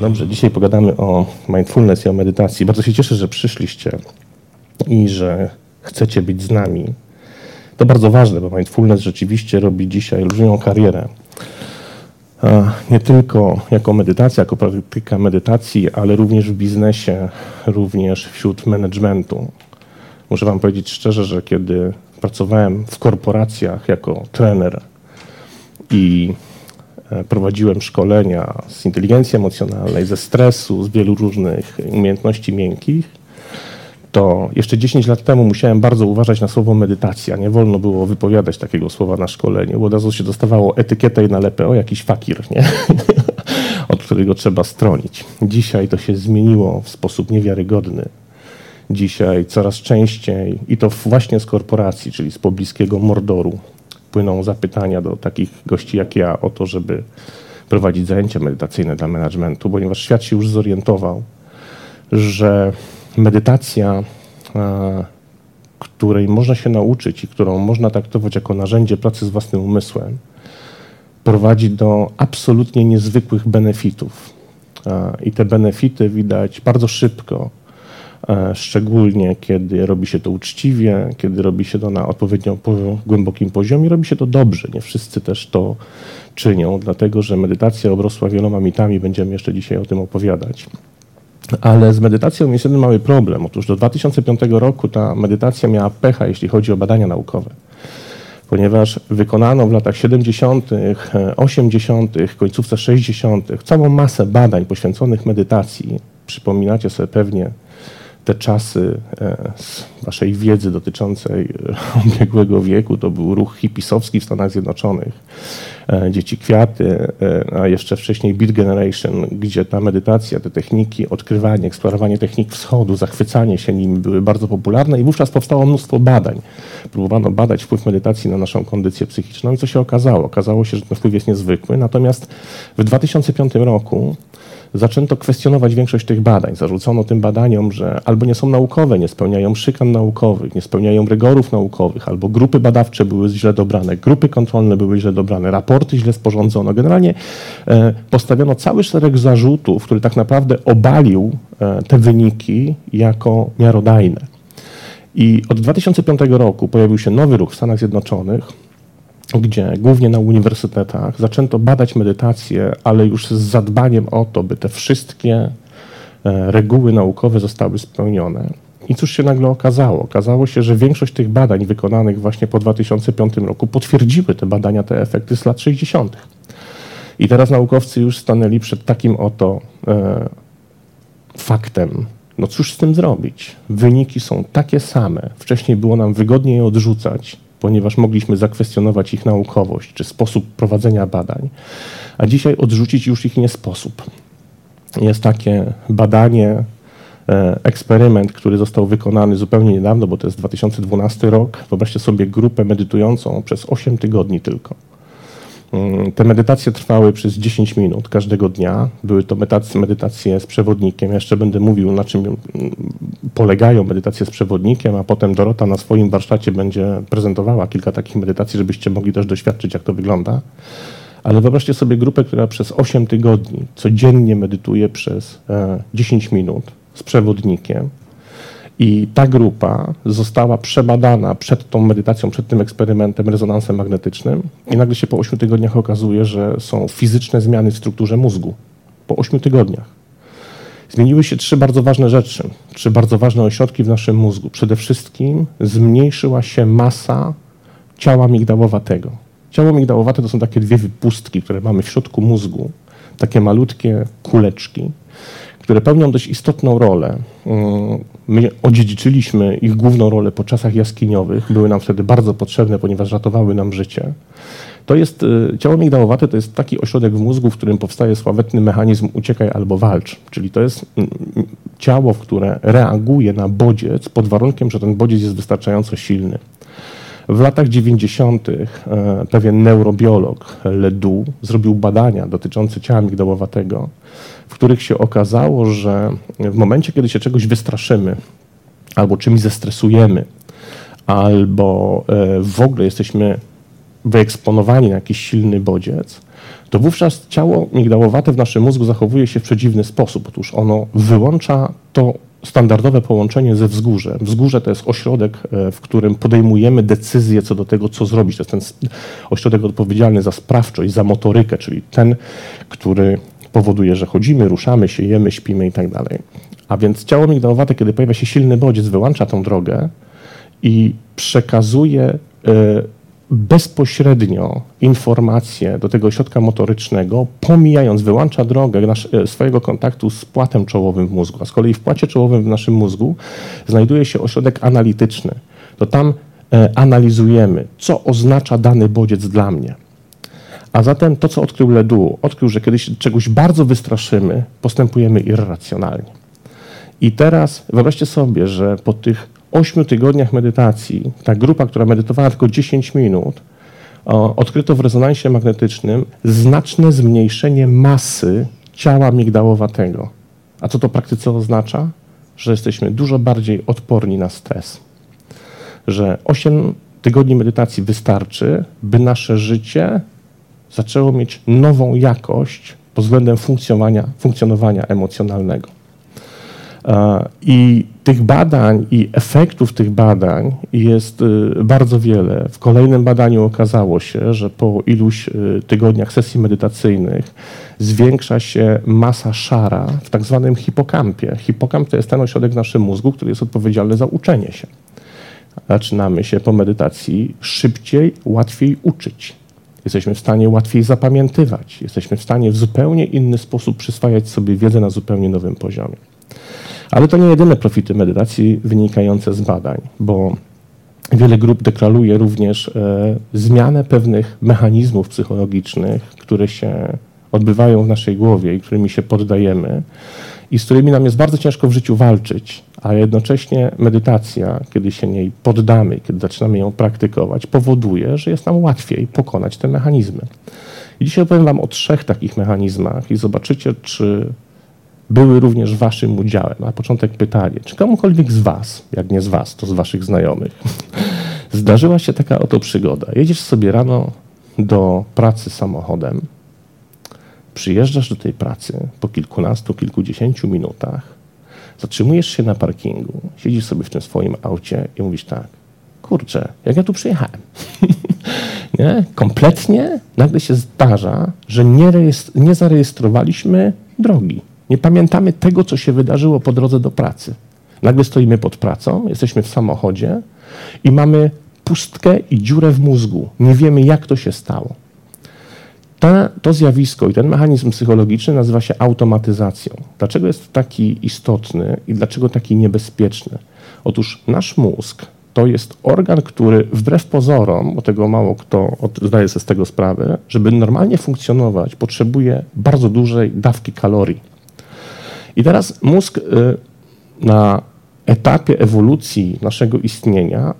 Dobrze, dzisiaj pogadamy o mindfulness i o medytacji. Bardzo się cieszę, że przyszliście i że chcecie być z nami. To bardzo ważne, bo mindfulness rzeczywiście robi dzisiaj olbrzymią karierę. Nie tylko jako medytacja, jako praktyka medytacji, ale również w biznesie, również wśród managementu. Muszę Wam powiedzieć szczerze, że kiedy pracowałem w korporacjach jako trener i e, prowadziłem szkolenia z inteligencji emocjonalnej, ze stresu, z wielu różnych umiejętności miękkich, to jeszcze 10 lat temu musiałem bardzo uważać na słowo medytacja. Nie wolno było wypowiadać takiego słowa na szkoleniu, bo od razu się dostawało etykietę i nalepę, o jakiś fakir, nie? od którego trzeba stronić. Dzisiaj to się zmieniło w sposób niewiarygodny. Dzisiaj coraz częściej, i to właśnie z korporacji, czyli z pobliskiego mordoru, płyną zapytania do takich gości jak ja o to, żeby prowadzić zajęcia medytacyjne dla managementu, ponieważ świat się już zorientował, że medytacja, której można się nauczyć i którą można traktować jako narzędzie pracy z własnym umysłem, prowadzi do absolutnie niezwykłych benefitów. I te benefity widać bardzo szybko, szczególnie kiedy robi się to uczciwie, kiedy robi się to na odpowiednio głębokim poziomie, robi się to dobrze. Nie wszyscy też to czynią, dlatego że medytacja obrosła wieloma mitami, będziemy jeszcze dzisiaj o tym opowiadać. Ale z medytacją jest jeden mały problem. Otóż do 2005 roku ta medytacja miała pecha, jeśli chodzi o badania naukowe. Ponieważ wykonano w latach 70., 80., końcówce 60. całą masę badań poświęconych medytacji. Przypominacie sobie pewnie te czasy e, z waszej wiedzy dotyczącej ubiegłego wieku, to był ruch hipisowski w Stanach Zjednoczonych, e, Dzieci Kwiaty, e, a jeszcze wcześniej Beat Generation, gdzie ta medytacja, te techniki, odkrywanie, eksplorowanie technik wschodu, zachwycanie się nimi były bardzo popularne i wówczas powstało mnóstwo badań. Próbowano badać wpływ medytacji na naszą kondycję psychiczną i co się okazało? Okazało się, że ten wpływ jest niezwykły, natomiast w 2005 roku zaczęto kwestionować większość tych badań. Zarzucono tym badaniom, że albo nie są naukowe, nie spełniają szykan naukowych, nie spełniają rygorów naukowych, albo grupy badawcze były źle dobrane, grupy kontrolne były źle dobrane, raporty źle sporządzono. Generalnie e, postawiono cały szereg zarzutów, który tak naprawdę obalił e, te wyniki jako miarodajne. I od 2005 roku pojawił się nowy ruch w Stanach Zjednoczonych, gdzie głównie na uniwersytetach zaczęto badać medytację, ale już z zadbaniem o to, by te wszystkie e, reguły naukowe zostały spełnione. I cóż się nagle okazało? Okazało się, że większość tych badań wykonanych właśnie po 2005 roku potwierdziły te badania, te efekty z lat 60. I teraz naukowcy już stanęli przed takim oto e, faktem. No cóż z tym zrobić? Wyniki są takie same. Wcześniej było nam wygodniej je odrzucać, ponieważ mogliśmy zakwestionować ich naukowość czy sposób prowadzenia badań, a dzisiaj odrzucić już ich nie sposób. Jest takie badanie, e, eksperyment, który został wykonany zupełnie niedawno, bo to jest 2012 rok. Wyobraźcie sobie grupę medytującą przez 8 tygodni tylko. Mm, te medytacje trwały przez 10 minut każdego dnia. Były to medytacje z przewodnikiem. Ja jeszcze będę mówił, na czym mm, polegają medytacje z przewodnikiem, a potem Dorota na swoim warsztacie będzie prezentowała kilka takich medytacji, żebyście mogli też doświadczyć, jak to wygląda. Ale wyobraźcie sobie grupę, która przez 8 tygodni codziennie medytuje przez 10 e, minut z przewodnikiem i ta grupa została przebadana przed tą medytacją, przed tym eksperymentem rezonansem magnetycznym i nagle się po 8 tygodniach okazuje, że są fizyczne zmiany w strukturze mózgu. Po 8 tygodniach. Zmieniły się trzy bardzo ważne rzeczy, trzy bardzo ważne ośrodki w naszym mózgu. Przede wszystkim zmniejszyła się masa ciała migdałowatego. Ciało migdałowate to są takie dwie wypustki, które mamy w środku mózgu, takie malutkie kuleczki, które pełnią dość istotną rolę. Mm, my odziedziczyliśmy ich główną rolę po czasach jaskiniowych, były nam wtedy bardzo potrzebne, ponieważ ratowały nam życie. To jest, y, ciało migdałowate to jest taki ośrodek w mózgu, w którym powstaje sławetny mechanizm uciekaj albo walcz. Czyli to jest mm, mm, ciało, które reaguje na bodziec pod warunkiem, że ten bodziec jest wystarczająco silny. W latach 90. E, pewien neurobiolog Ledoux zrobił badania dotyczące ciała migdałowatego, w których się okazało, że w momencie, kiedy się czegoś wystraszymy albo czymś zestresujemy, albo e, w ogóle jesteśmy wyeksponowani na jakiś silny bodziec, to wówczas ciało migdałowate w naszym mózgu zachowuje się w przedziwny sposób. Otóż ono wyłącza to standardowe połączenie ze wzgórzem. Wzgórze to jest ośrodek, e, w którym podejmujemy decyzje co do tego, co zrobić. To jest ten ośrodek odpowiedzialny za sprawczość, za motorykę, czyli ten, który powoduje, że chodzimy, ruszamy się, jemy, śpimy i tak dalej. A więc ciało migdałowate, kiedy pojawia się silny bodziec, wyłącza tą drogę i przekazuje e, bezpośrednio informacje do tego ośrodka motorycznego, pomijając, wyłącza drogę nasz, e, swojego kontaktu z płatem czołowym w mózgu. A z kolei w płacie czołowym w naszym mózgu znajduje się ośrodek analityczny. To tam e, analizujemy, co oznacza dany bodziec dla mnie. A zatem to, co odkrył Ledoux, odkrył, że kiedy się czegoś bardzo wystraszymy, postępujemy irracjonalnie. I teraz wyobraźcie sobie, że po tych ośmiu tygodniach medytacji ta grupa, która medytowała tylko 10 minut, odkryto w rezonansie magnetycznym znaczne zmniejszenie masy ciała migdałowatego. A co to praktyce oznacza? Że jesteśmy dużo bardziej odporni na stres. Że 8 tygodni medytacji wystarczy, by nasze życie zaczęło mieć nową jakość pod względem funkcjonowania, funkcjonowania emocjonalnego. I tych badań i efektów tych badań jest y, bardzo wiele. W kolejnym badaniu okazało się, że po iluś y, tygodniach sesji medytacyjnych zwiększa się masa szara w tak zwanym hipokampie. Hipokamp to jest ten ośrodek w naszym mózgu, który jest odpowiedzialny za uczenie się. Zaczynamy się po medytacji szybciej, łatwiej uczyć. Jesteśmy w stanie łatwiej zapamiętywać. Jesteśmy w stanie w zupełnie inny sposób przyswajać sobie wiedzę na zupełnie nowym poziomie. Ale to nie jedyne profity medytacji wynikające z badań, bo wiele grup deklaruje również e, zmianę pewnych mechanizmów psychologicznych, które się odbywają w naszej głowie i którymi się poddajemy i z którymi nam jest bardzo ciężko w życiu walczyć, a jednocześnie medytacja, kiedy się niej poddamy, kiedy zaczynamy ją praktykować, powoduje, że jest nam łatwiej pokonać te mechanizmy. I dzisiaj opowiem Wam o trzech takich mechanizmach i zobaczycie, czy były również waszym udziałem. Na początek pytanie, czy komukolwiek z was, jak nie z was, to z waszych znajomych, zdarzyła się taka oto przygoda. Jedziesz sobie rano do pracy samochodem, przyjeżdżasz do tej pracy po kilkunastu, kilkudziesięciu minutach, zatrzymujesz się na parkingu, siedzisz sobie w tym swoim aucie i mówisz tak, kurczę, jak ja tu przyjechałem? nie? Kompletnie nagle się zdarza, że nie, nie zarejestrowaliśmy drogi. Nie pamiętamy tego, co się wydarzyło po drodze do pracy. Nagle stoimy pod pracą, jesteśmy w samochodzie i mamy pustkę i dziurę w mózgu. Nie wiemy, jak to się stało. Ta, to zjawisko i ten mechanizm psychologiczny nazywa się automatyzacją. Dlaczego jest taki istotny i dlaczego taki niebezpieczny? Otóż nasz mózg to jest organ, który wbrew pozorom, bo tego mało kto zdaje sobie z tego sprawę, żeby normalnie funkcjonować, potrzebuje bardzo dużej dawki kalorii. I teraz mózg y, na etapie ewolucji naszego istnienia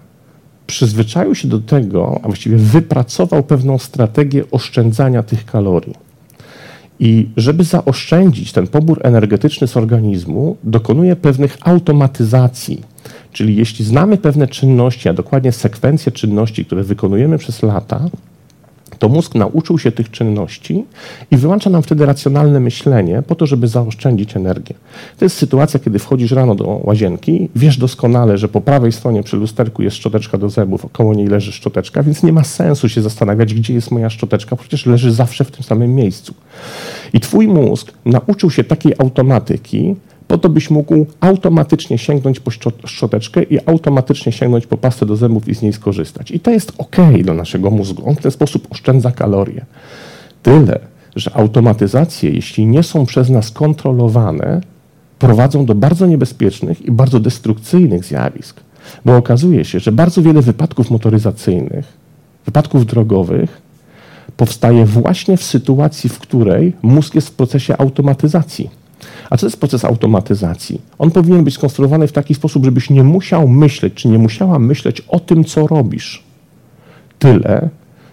przyzwyczaił się do tego, a właściwie wypracował pewną strategię oszczędzania tych kalorii. I żeby zaoszczędzić ten pobór energetyczny z organizmu, dokonuje pewnych automatyzacji. Czyli jeśli znamy pewne czynności, a dokładnie sekwencje czynności, które wykonujemy przez lata, to mózg nauczył się tych czynności i wyłącza nam wtedy racjonalne myślenie po to, żeby zaoszczędzić energię. To jest sytuacja, kiedy wchodzisz rano do łazienki, wiesz doskonale, że po prawej stronie przy lusterku jest szczoteczka do zębów, koło niej leży szczoteczka, więc nie ma sensu się zastanawiać, gdzie jest moja szczoteczka, przecież leży zawsze w tym samym miejscu. I twój mózg nauczył się takiej automatyki, po to byś mógł automatycznie sięgnąć po szczoteczkę i automatycznie sięgnąć po pastę do zębów i z niej skorzystać. I to jest ok dla naszego mózgu. On w ten sposób oszczędza kalorie. Tyle, że automatyzacje, jeśli nie są przez nas kontrolowane, prowadzą do bardzo niebezpiecznych i bardzo destrukcyjnych zjawisk. Bo okazuje się, że bardzo wiele wypadków motoryzacyjnych, wypadków drogowych powstaje właśnie w sytuacji, w której mózg jest w procesie automatyzacji. A co jest proces automatyzacji? On powinien być skonstruowany w taki sposób, żebyś nie musiał myśleć, czy nie musiała myśleć o tym, co robisz. Tyle,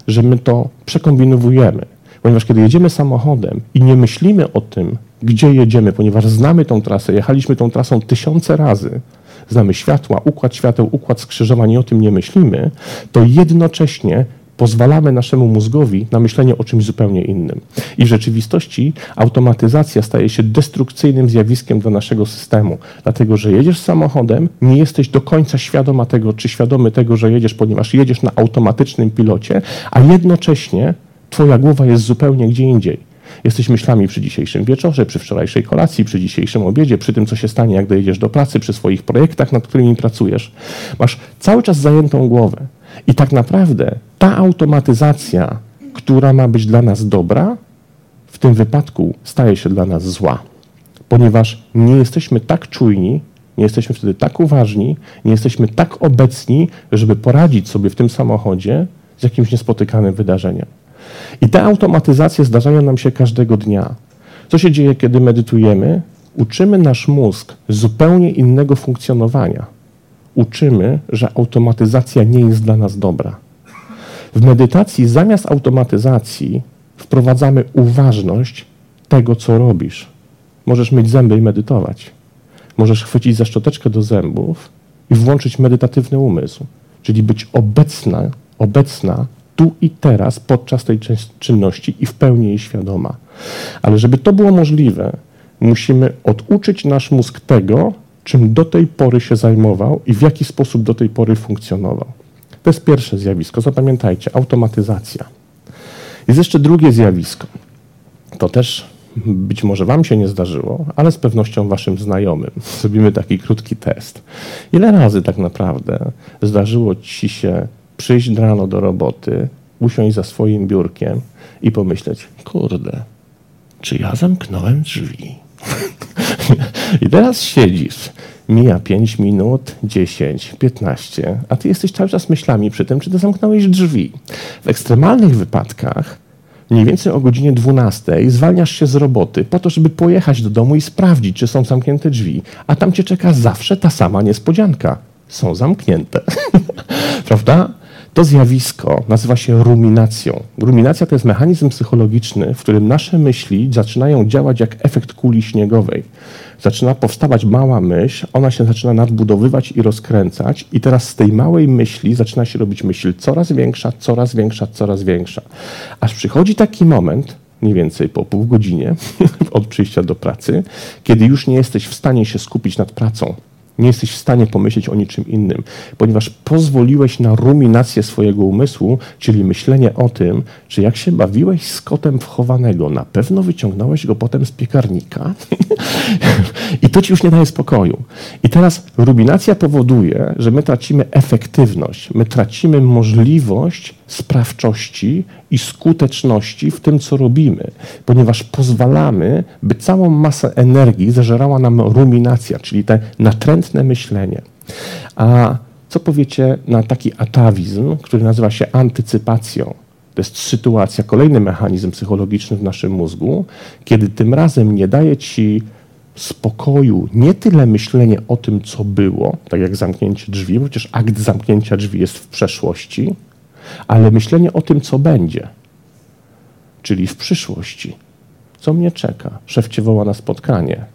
że my to przekombinowujemy. Ponieważ kiedy jedziemy samochodem i nie myślimy o tym, gdzie jedziemy, ponieważ znamy tą trasę, jechaliśmy tą trasą tysiące razy, znamy światła, układ świateł, układ skrzyżowań i o tym nie myślimy, to jednocześnie pozwalamy naszemu mózgowi na myślenie o czymś zupełnie innym. I w rzeczywistości automatyzacja staje się destrukcyjnym zjawiskiem dla naszego systemu, dlatego że jedziesz samochodem, nie jesteś do końca świadoma tego, czy świadomy tego, że jedziesz, ponieważ jedziesz na automatycznym pilocie, a jednocześnie twoja głowa jest zupełnie gdzie indziej. Jesteś myślami przy dzisiejszym wieczorze, przy wczorajszej kolacji, przy dzisiejszym obiedzie, przy tym, co się stanie, jak dojedziesz do pracy, przy swoich projektach, nad którymi pracujesz. Masz cały czas zajętą głowę. I tak naprawdę ta automatyzacja, która ma być dla nas dobra, w tym wypadku staje się dla nas zła, ponieważ nie jesteśmy tak czujni, nie jesteśmy wtedy tak uważni, nie jesteśmy tak obecni, żeby poradzić sobie w tym samochodzie z jakimś niespotykanym wydarzeniem. I te automatyzacje zdarzają nam się każdego dnia. Co się dzieje, kiedy medytujemy? Uczymy nasz mózg zupełnie innego funkcjonowania. Uczymy, że automatyzacja nie jest dla nas dobra. W medytacji zamiast automatyzacji wprowadzamy uważność tego, co robisz. Możesz mieć zęby i medytować. Możesz chwycić za szczoteczkę do zębów i włączyć medytatywny umysł, czyli być obecna, obecna tu i teraz podczas tej czynności i w pełni jej świadoma. Ale żeby to było możliwe, musimy oduczyć nasz mózg tego, czym do tej pory się zajmował i w jaki sposób do tej pory funkcjonował. To jest pierwsze zjawisko. Zapamiętajcie, automatyzacja. Jest jeszcze drugie zjawisko. To też być może Wam się nie zdarzyło, ale z pewnością Waszym znajomym. Zrobimy taki krótki test. Ile razy tak naprawdę zdarzyło Ci się przyjść rano do roboty, usiąść za swoim biurkiem i pomyśleć, kurde, czy ja zamknąłem drzwi? I teraz siedzisz, mija 5 minut, 10, 15, a ty jesteś cały czas myślami przy tym, czy ty zamknąłeś drzwi. W ekstremalnych wypadkach mniej więcej o godzinie 12 zwalniasz się z roboty po to, żeby pojechać do domu i sprawdzić, czy są zamknięte drzwi, a tam cię czeka zawsze ta sama niespodzianka. Są zamknięte. Prawda? To zjawisko nazywa się ruminacją. Ruminacja to jest mechanizm psychologiczny, w którym nasze myśli zaczynają działać jak efekt kuli śniegowej. Zaczyna powstawać mała myśl, ona się zaczyna nadbudowywać i rozkręcać, i teraz z tej małej myśli zaczyna się robić myśl coraz większa, coraz większa, coraz większa. Aż przychodzi taki moment, mniej więcej po pół godzinie od przyjścia do pracy, kiedy już nie jesteś w stanie się skupić nad pracą nie jesteś w stanie pomyśleć o niczym innym, ponieważ pozwoliłeś na ruminację swojego umysłu, czyli myślenie o tym, że jak się bawiłeś z kotem wchowanego, na pewno wyciągnąłeś go potem z piekarnika i to ci już nie daje spokoju. I teraz ruminacja powoduje, że my tracimy efektywność, my tracimy możliwość sprawczości i skuteczności w tym, co robimy, ponieważ pozwalamy, by całą masę energii zażerała nam ruminacja, czyli te natrętne myślenie. A co powiecie na taki atawizm, który nazywa się antycypacją? To jest sytuacja, kolejny mechanizm psychologiczny w naszym mózgu, kiedy tym razem nie daje ci spokoju nie tyle myślenie o tym, co było, tak jak zamknięcie drzwi, bo przecież akt zamknięcia drzwi jest w przeszłości, ale myślenie o tym, co będzie, czyli w przyszłości. Co mnie czeka? Szef cię woła na spotkanie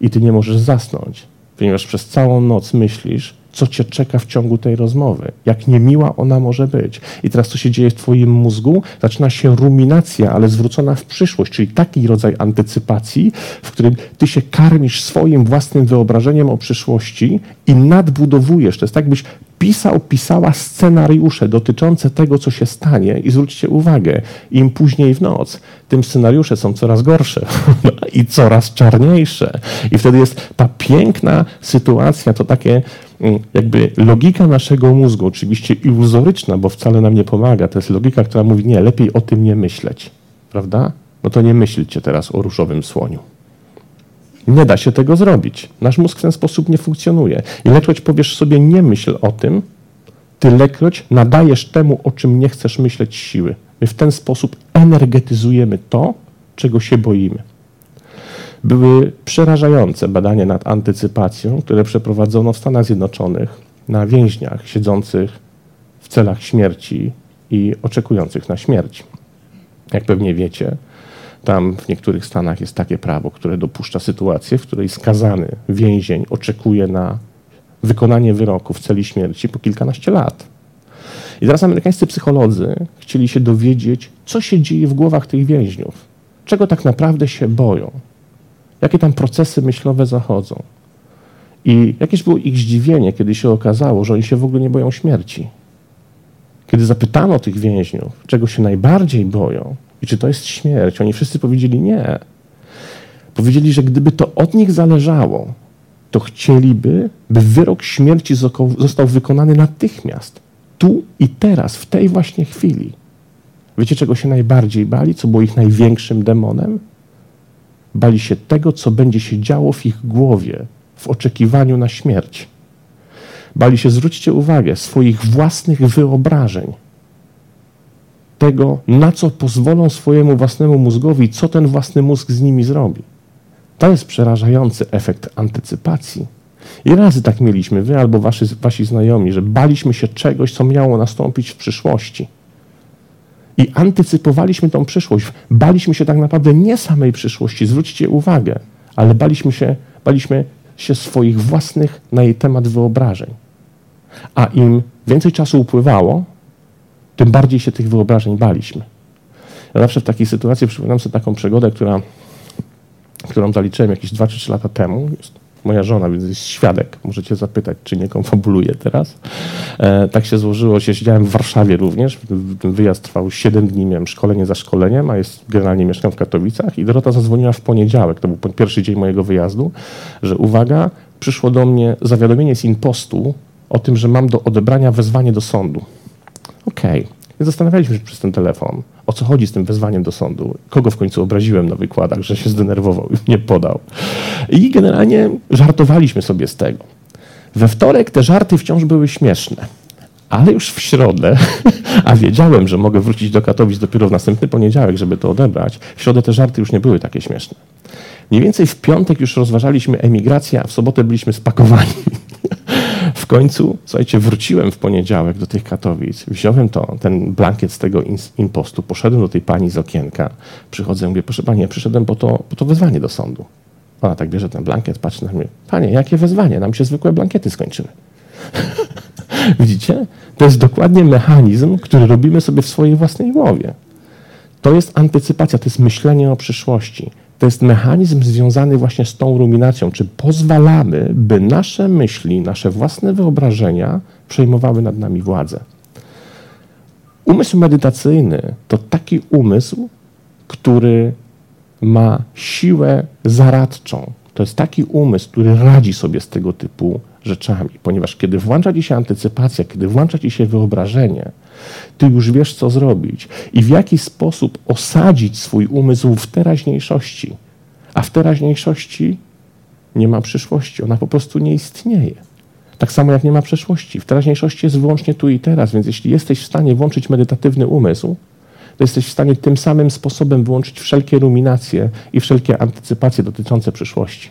i ty nie możesz zasnąć, ponieważ przez całą noc myślisz, co cię czeka w ciągu tej rozmowy, jak niemiła ona może być. I teraz co się dzieje w twoim mózgu? Zaczyna się ruminacja, ale zwrócona w przyszłość, czyli taki rodzaj antycypacji, w którym ty się karmisz swoim własnym wyobrażeniem o przyszłości i nadbudowujesz. To jest tak, byś pisał, pisała scenariusze dotyczące tego, co się stanie i zwróćcie uwagę, im później w noc, tym scenariusze są coraz gorsze i coraz czarniejsze. I wtedy jest ta piękna sytuacja, to takie jakby logika naszego mózgu, oczywiście iluzoryczna, bo wcale nam nie pomaga. To jest logika, która mówi, nie, lepiej o tym nie myśleć. Prawda? No to nie myślcie teraz o różowym słoniu. Nie da się tego zrobić. Nasz mózg w ten sposób nie funkcjonuje. Ilekroć powiesz sobie nie myśl o tym, tylekroć nadajesz temu, o czym nie chcesz myśleć siły. My w ten sposób energetyzujemy to, czego się boimy. Były przerażające badania nad antycypacją, które przeprowadzono w Stanach Zjednoczonych na więźniach siedzących w celach śmierci i oczekujących na śmierć. Jak pewnie wiecie, tam w niektórych stanach jest takie prawo, które dopuszcza sytuację, w której skazany więzień oczekuje na wykonanie wyroku w celi śmierci po kilkanaście lat. I teraz amerykańscy psycholodzy chcieli się dowiedzieć, co się dzieje w głowach tych więźniów, czego tak naprawdę się boją, jakie tam procesy myślowe zachodzą. I jakieś było ich zdziwienie, kiedy się okazało, że oni się w ogóle nie boją śmierci. Kiedy zapytano tych więźniów, czego się najbardziej boją i czy to jest śmierć, oni wszyscy powiedzieli nie. Powiedzieli, że gdyby to od nich zależało, to chcieliby, by wyrok śmierci został wykonany natychmiast, tu i teraz, w tej właśnie chwili. Wiecie, czego się najbardziej bali? Co było ich największym demonem? Bali się tego, co będzie się działo w ich głowie w oczekiwaniu na śmierć. Bali się, zwróćcie uwagę, swoich własnych wyobrażeń. Tego, na co pozwolą swojemu własnemu mózgowi, co ten własny mózg z nimi zrobi. To jest przerażający efekt antycypacji. I razy tak mieliśmy, wy albo wasi, wasi znajomi, że baliśmy się czegoś, co miało nastąpić w przyszłości. I antycypowaliśmy tą przyszłość. Baliśmy się tak naprawdę nie samej przyszłości, zwróćcie uwagę, ale baliśmy się, baliśmy się swoich własnych na jej temat wyobrażeń. A im więcej czasu upływało, tym bardziej się tych wyobrażeń baliśmy. Ja zawsze w takiej sytuacji przypominam sobie taką przygodę, która, którą zaliczyłem jakieś 2 3 lata temu. Jest moja żona, więc jest świadek. Możecie zapytać, czy nie konfabuluję teraz. E, tak się złożyło, że siedziałem w Warszawie również. Ten wyjazd trwał 7 dni, miałem szkolenie za szkoleniem, a jest generalnie mieszkam w Katowicach i Dorota zadzwoniła w poniedziałek, to był pierwszy dzień mojego wyjazdu, że uwaga, przyszło do mnie zawiadomienie z impostu o tym, że mam do odebrania wezwanie do sądu. Okej. Okay. Zastanawialiśmy się przez ten telefon, o co chodzi z tym wezwaniem do sądu, kogo w końcu obraziłem na wykładach, że się zdenerwował i nie podał. I generalnie żartowaliśmy sobie z tego. We wtorek te żarty wciąż były śmieszne, ale już w środę, a wiedziałem, że mogę wrócić do Katowic dopiero w następny poniedziałek, żeby to odebrać, w środę te żarty już nie były takie śmieszne. Mniej więcej w piątek już rozważaliśmy emigrację, a w sobotę byliśmy spakowani. W końcu, słuchajcie, wróciłem w poniedziałek do tych Katowic, wziąłem to, ten blankiet z tego impostu, poszedłem do tej pani z okienka, przychodzę mówię, proszę pani, ja przyszedłem po to, po to wezwanie do sądu. Ona tak bierze ten blankiet, patrzy na mnie, panie, jakie wezwanie? Nam się zwykłe blankiety skończyły. Widzicie? To jest dokładnie mechanizm, który robimy sobie w swojej własnej głowie. To jest antycypacja, to jest myślenie o przyszłości. To jest mechanizm związany właśnie z tą ruminacją. Czy pozwalamy, by nasze myśli, nasze własne wyobrażenia przejmowały nad nami władzę? Umysł medytacyjny to taki umysł, który ma siłę zaradczą. To jest taki umysł, który radzi sobie z tego typu rzeczami, ponieważ kiedy włącza ci się antycypacja, kiedy włącza ci się wyobrażenie, ty już wiesz, co zrobić i w jaki sposób osadzić swój umysł w teraźniejszości. A w teraźniejszości nie ma przyszłości, ona po prostu nie istnieje. Tak samo jak nie ma przeszłości. W teraźniejszości jest wyłącznie tu i teraz, więc jeśli jesteś w stanie włączyć medytatywny umysł, to jesteś w stanie tym samym sposobem wyłączyć wszelkie ruminacje i wszelkie antycypacje dotyczące przyszłości.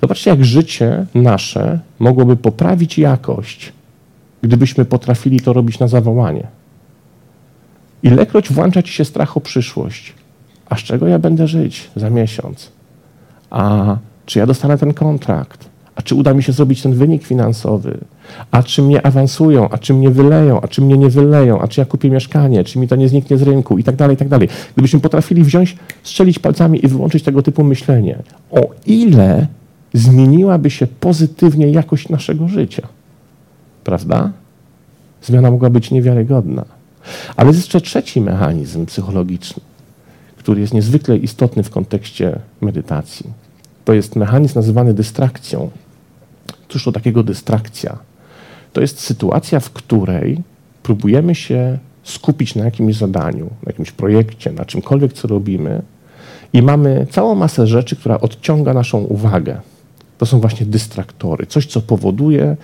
Zobaczcie, jak życie nasze mogłoby poprawić jakość, gdybyśmy potrafili to robić na zawołanie. Ilekroć włącza ci się strach o przyszłość. A z czego ja będę żyć za miesiąc? A czy ja dostanę ten kontrakt? A czy uda mi się zrobić ten wynik finansowy? A czy mnie awansują? A czy mnie wyleją? A czy mnie nie wyleją? A czy ja kupię mieszkanie? Czy mi to nie zniknie z rynku? I tak dalej, i tak dalej. Gdybyśmy potrafili wziąć, strzelić palcami i wyłączyć tego typu myślenie, o ile zmieniłaby się pozytywnie jakość naszego życia. Prawda? Zmiana mogła być niewiarygodna. Ale jest jeszcze trzeci mechanizm psychologiczny, który jest niezwykle istotny w kontekście medytacji. To jest mechanizm nazywany dystrakcją. Cóż to takiego dystrakcja? To jest sytuacja, w której próbujemy się skupić na jakimś zadaniu, na jakimś projekcie, na czymkolwiek, co robimy, i mamy całą masę rzeczy, która odciąga naszą uwagę to są właśnie dystraktory, coś, co powoduje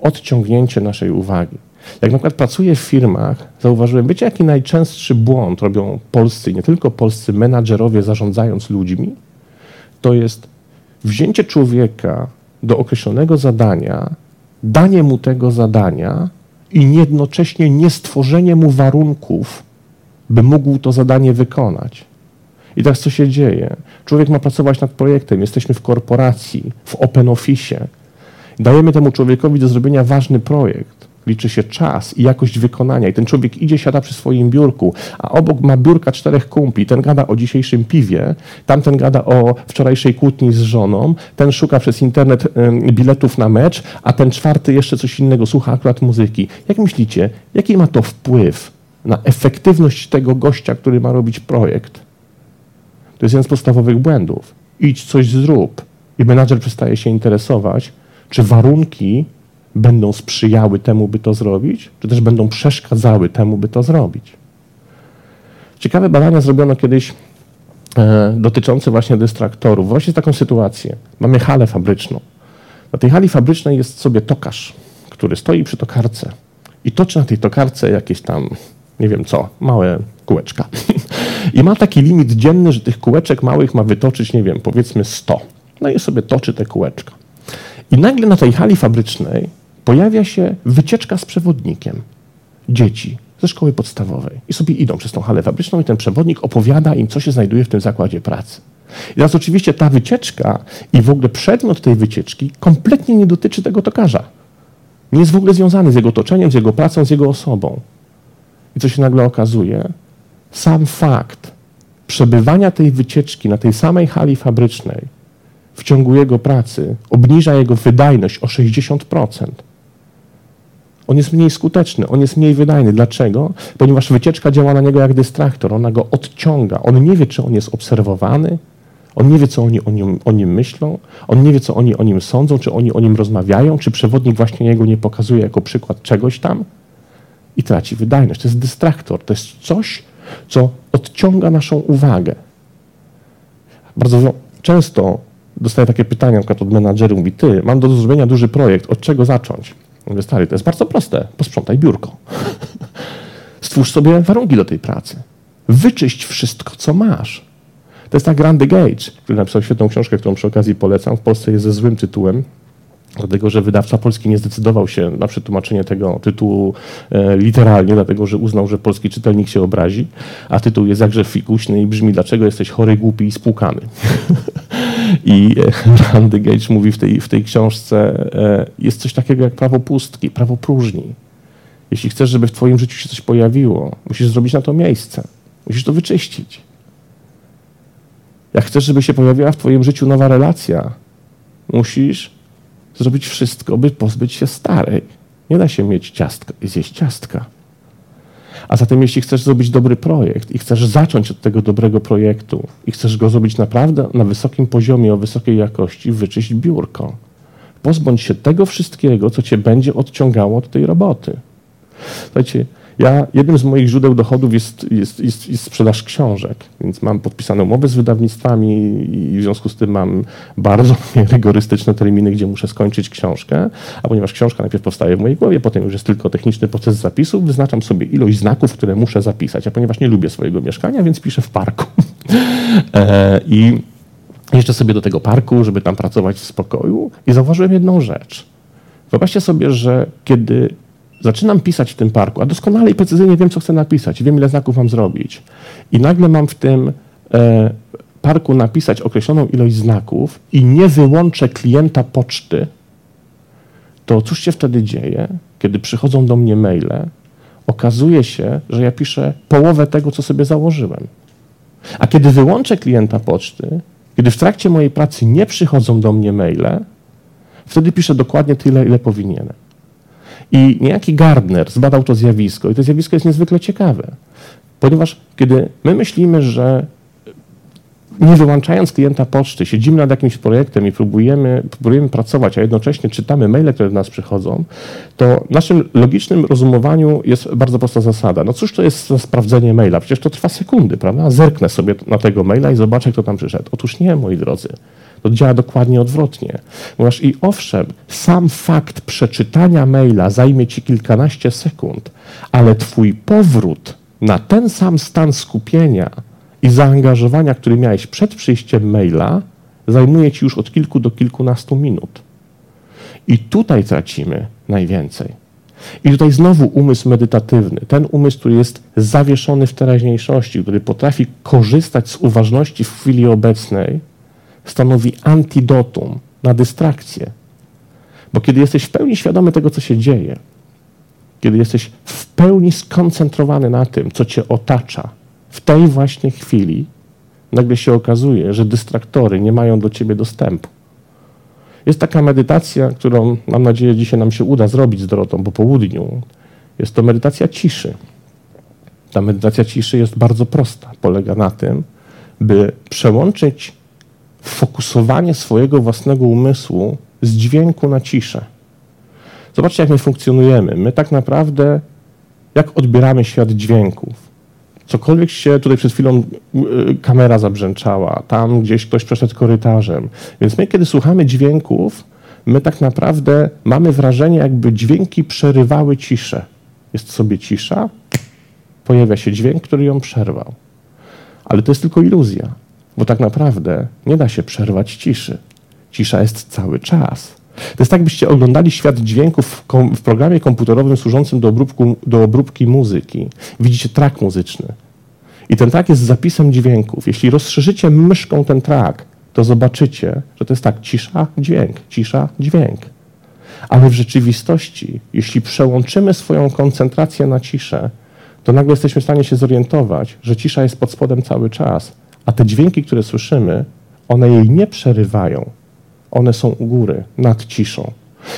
odciągnięcie naszej uwagi. Jak na przykład pracuję w firmach, zauważyłem, wiecie, jaki najczęstszy błąd robią polscy, nie tylko polscy menadżerowie zarządzając ludźmi, to jest wzięcie człowieka do określonego zadania, danie mu tego zadania i jednocześnie nie stworzenie mu warunków, by mógł to zadanie wykonać. I teraz co się dzieje? Człowiek ma pracować nad projektem, jesteśmy w korporacji, w open office Dajemy temu człowiekowi do zrobienia ważny projekt. Liczy się czas i jakość wykonania. I ten człowiek idzie, siada przy swoim biurku, a obok ma biurka czterech kumpli. Ten gada o dzisiejszym piwie, tamten gada o wczorajszej kłótni z żoną, ten szuka przez internet biletów na mecz, a ten czwarty jeszcze coś innego, słucha akurat muzyki. Jak myślicie, jaki ma to wpływ na efektywność tego gościa, który ma robić projekt? To jest jeden z podstawowych błędów. Idź coś zrób. I menadżer przestaje się interesować, czy warunki będą sprzyjały temu, by to zrobić, czy też będą przeszkadzały temu, by to zrobić. Ciekawe badania zrobiono kiedyś e, dotyczące właśnie dystraktorów. Właśnie taką sytuację. Mamy halę fabryczną. Na tej hali fabrycznej jest sobie tokarz, który stoi przy tokarce i toczy na tej tokarce jakieś tam, nie wiem co, małe kółeczka. I ma taki limit dzienny, że tych kółeczek małych ma wytoczyć, nie wiem, powiedzmy 100. No i sobie toczy te kółeczka. I nagle na tej hali fabrycznej pojawia się wycieczka z przewodnikiem dzieci ze szkoły podstawowej. I sobie idą przez tą halę fabryczną i ten przewodnik opowiada im, co się znajduje w tym zakładzie pracy. I teraz oczywiście ta wycieczka i w ogóle przedmiot tej wycieczki kompletnie nie dotyczy tego tokarza. Nie jest w ogóle związany z jego otoczeniem, z jego pracą, z jego osobą. I co się nagle okazuje? Sam fakt przebywania tej wycieczki na tej samej hali fabrycznej w ciągu jego pracy obniża jego wydajność o 60%. On jest mniej skuteczny, on jest mniej wydajny. Dlaczego? Ponieważ wycieczka działa na niego jak dystraktor, ona go odciąga. On nie wie, czy on jest obserwowany, on nie wie, co oni o nim, o nim myślą, on nie wie, co oni o nim sądzą, czy oni o nim rozmawiają, czy przewodnik właśnie jego nie pokazuje jako przykład czegoś tam i traci wydajność. To jest dystraktor, to jest coś, co odciąga naszą uwagę. Bardzo często dostaję takie pytania przykład od menadżerów, mówi, ty, mam do zrobienia duży projekt, od czego zacząć? Mówię, stary, to jest bardzo proste, posprzątaj biurko. Stwórz sobie warunki do tej pracy. Wyczyść wszystko, co masz. To jest tak Randy Gage, który napisał świetną książkę, którą przy okazji polecam. W Polsce jest ze złym tytułem, dlatego że wydawca polski nie zdecydował się na przetłumaczenie tego tytułu e, literalnie, dlatego że uznał, że polski czytelnik się obrazi, a tytuł jest jakże fikuśny i brzmi Dlaczego jesteś chory, głupi i spłukany. I e, Randy Gage mówi w tej, w tej książce, e, jest coś takiego jak prawo pustki, prawo próżni. Jeśli chcesz, żeby w twoim życiu się coś pojawiło, musisz zrobić na to miejsce. Musisz to wyczyścić. Jak chcesz, żeby się pojawiła w twoim życiu nowa relacja, musisz zrobić wszystko, by pozbyć się starej. Nie da się mieć ciastka i zjeść ciastka. A zatem, jeśli chcesz zrobić dobry projekt i chcesz zacząć od tego dobrego projektu i chcesz go zrobić naprawdę na wysokim poziomie, o wysokiej jakości, wyczyść biurko. Pozbądź się tego wszystkiego, co cię będzie odciągało od tej roboty. Słuchajcie, ja, jednym z moich źródeł dochodów jest, jest, jest, jest, sprzedaż książek, więc mam podpisane umowy z wydawnictwami i w związku z tym mam bardzo rygorystyczne terminy, gdzie muszę skończyć książkę, a ponieważ książka najpierw powstaje w mojej głowie, potem już jest tylko techniczny proces zapisu, wyznaczam sobie ilość znaków, które muszę zapisać, a ponieważ nie lubię swojego mieszkania, więc piszę w parku. e, I jeszcze sobie do tego parku, żeby tam pracować w spokoju i zauważyłem jedną rzecz. Wyobraźcie sobie, że kiedy Zaczynam pisać w tym parku, a doskonale i precyzyjnie wiem, co chcę napisać, wiem, ile znaków mam zrobić. I nagle mam w tym e, parku napisać określoną ilość znaków i nie wyłączę klienta poczty, to cóż się wtedy dzieje, kiedy przychodzą do mnie maile? Okazuje się, że ja piszę połowę tego, co sobie założyłem. A kiedy wyłączę klienta poczty, kiedy w trakcie mojej pracy nie przychodzą do mnie maile, wtedy piszę dokładnie tyle, ile powinienem. I niejaki Gardner zbadał to zjawisko i to zjawisko jest niezwykle ciekawe, ponieważ kiedy my myślimy, że nie wyłączając klienta poczty, siedzimy nad jakimś projektem i próbujemy, próbujemy pracować, a jednocześnie czytamy maile, które do nas przychodzą, to w naszym logicznym rozumowaniu jest bardzo prosta zasada. No cóż to jest za sprawdzenie maila? Przecież to trwa sekundy, prawda? Zerknę sobie na tego maila i zobaczę, kto tam przyszedł. Otóż nie, moi drodzy. To działa dokładnie odwrotnie. Ponieważ i owszem, sam fakt przeczytania maila zajmie ci kilkanaście sekund, ale twój powrót na ten sam stan skupienia i zaangażowania, który miałeś przed przyjściem maila, zajmuje ci już od kilku do kilkunastu minut. I tutaj tracimy najwięcej. I tutaj znowu umysł medytatywny, ten umysł, który jest zawieszony w teraźniejszości, który potrafi korzystać z uważności w chwili obecnej, stanowi antidotum na dystrakcję. Bo kiedy jesteś w pełni świadomy tego, co się dzieje, kiedy jesteś w pełni skoncentrowany na tym, co cię otacza, w tej właśnie chwili nagle się okazuje, że dystraktory nie mają do ciebie dostępu. Jest taka medytacja, którą mam nadzieję dzisiaj nam się uda zrobić z Dorotą po południu. Jest to medytacja ciszy. Ta medytacja ciszy jest bardzo prosta. Polega na tym, by przełączyć fokusowanie swojego własnego umysłu z dźwięku na ciszę. Zobaczcie, jak my funkcjonujemy. My tak naprawdę, jak odbieramy świat dźwięków. Cokolwiek się tutaj przed chwilą y, kamera zabrzęczała, tam gdzieś ktoś przeszedł korytarzem. Więc my, kiedy słuchamy dźwięków, my tak naprawdę mamy wrażenie, jakby dźwięki przerywały ciszę. Jest sobie cisza, pojawia się dźwięk, który ją przerwał. Ale to jest tylko iluzja, bo tak naprawdę nie da się przerwać ciszy. Cisza jest cały czas. To jest tak, byście oglądali świat dźwięków w, programie komputerowym służącym do, obróbku, do obróbki muzyki. Widzicie trak muzyczny. I ten trak jest zapisem dźwięków. Jeśli rozszerzycie myszką ten trak, to zobaczycie, że to jest tak cisza, dźwięk, cisza, dźwięk. Ale w rzeczywistości, jeśli przełączymy swoją koncentrację na ciszę, to nagle jesteśmy w stanie się zorientować, że cisza jest pod spodem cały czas, a te dźwięki, które słyszymy, one jej nie przerywają. One są u góry, nad ciszą.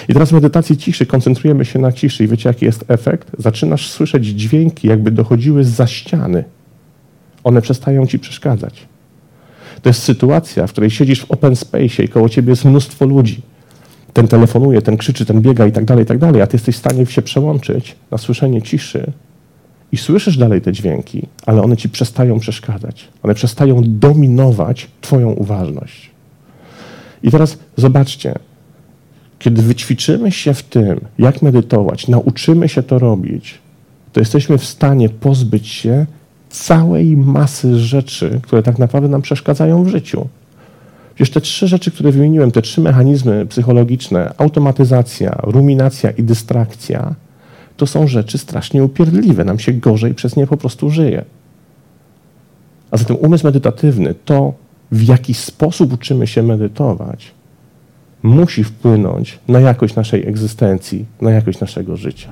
I teraz w medytacji ciszy koncentrujemy się na ciszy i wiecie jaki jest efekt? Zaczynasz słyszeć dźwięki, jakby dochodziły za ściany. One przestają ci przeszkadzać. To jest sytuacja, w której siedzisz w open space i koło ciebie jest mnóstwo ludzi. Ten telefonuje, ten krzyczy, ten biega i tak dalej, i tak dalej, a ty jesteś w stanie się przełączyć na słyszenie ciszy i słyszysz dalej te dźwięki, ale one ci przestają przeszkadzać. One przestają dominować twoją uważność. I teraz zobaczcie, kiedy wyćwiczymy się w tym, jak medytować, nauczymy się to robić, to jesteśmy w stanie pozbyć się całej masy rzeczy, które tak naprawdę nam przeszkadzają w życiu. Przecież te trzy rzeczy, które wymieniłem, te trzy mechanizmy psychologiczne, automatyzacja, ruminacja i dystrakcja, to są rzeczy strasznie upierdliwe. Nam się gorzej przez nie po prostu żyje. A zatem umysł medytatywny, to w jaki sposób uczymy się medytować, musi wpłynąć na jakość naszej egzystencji, na jakość naszego życia.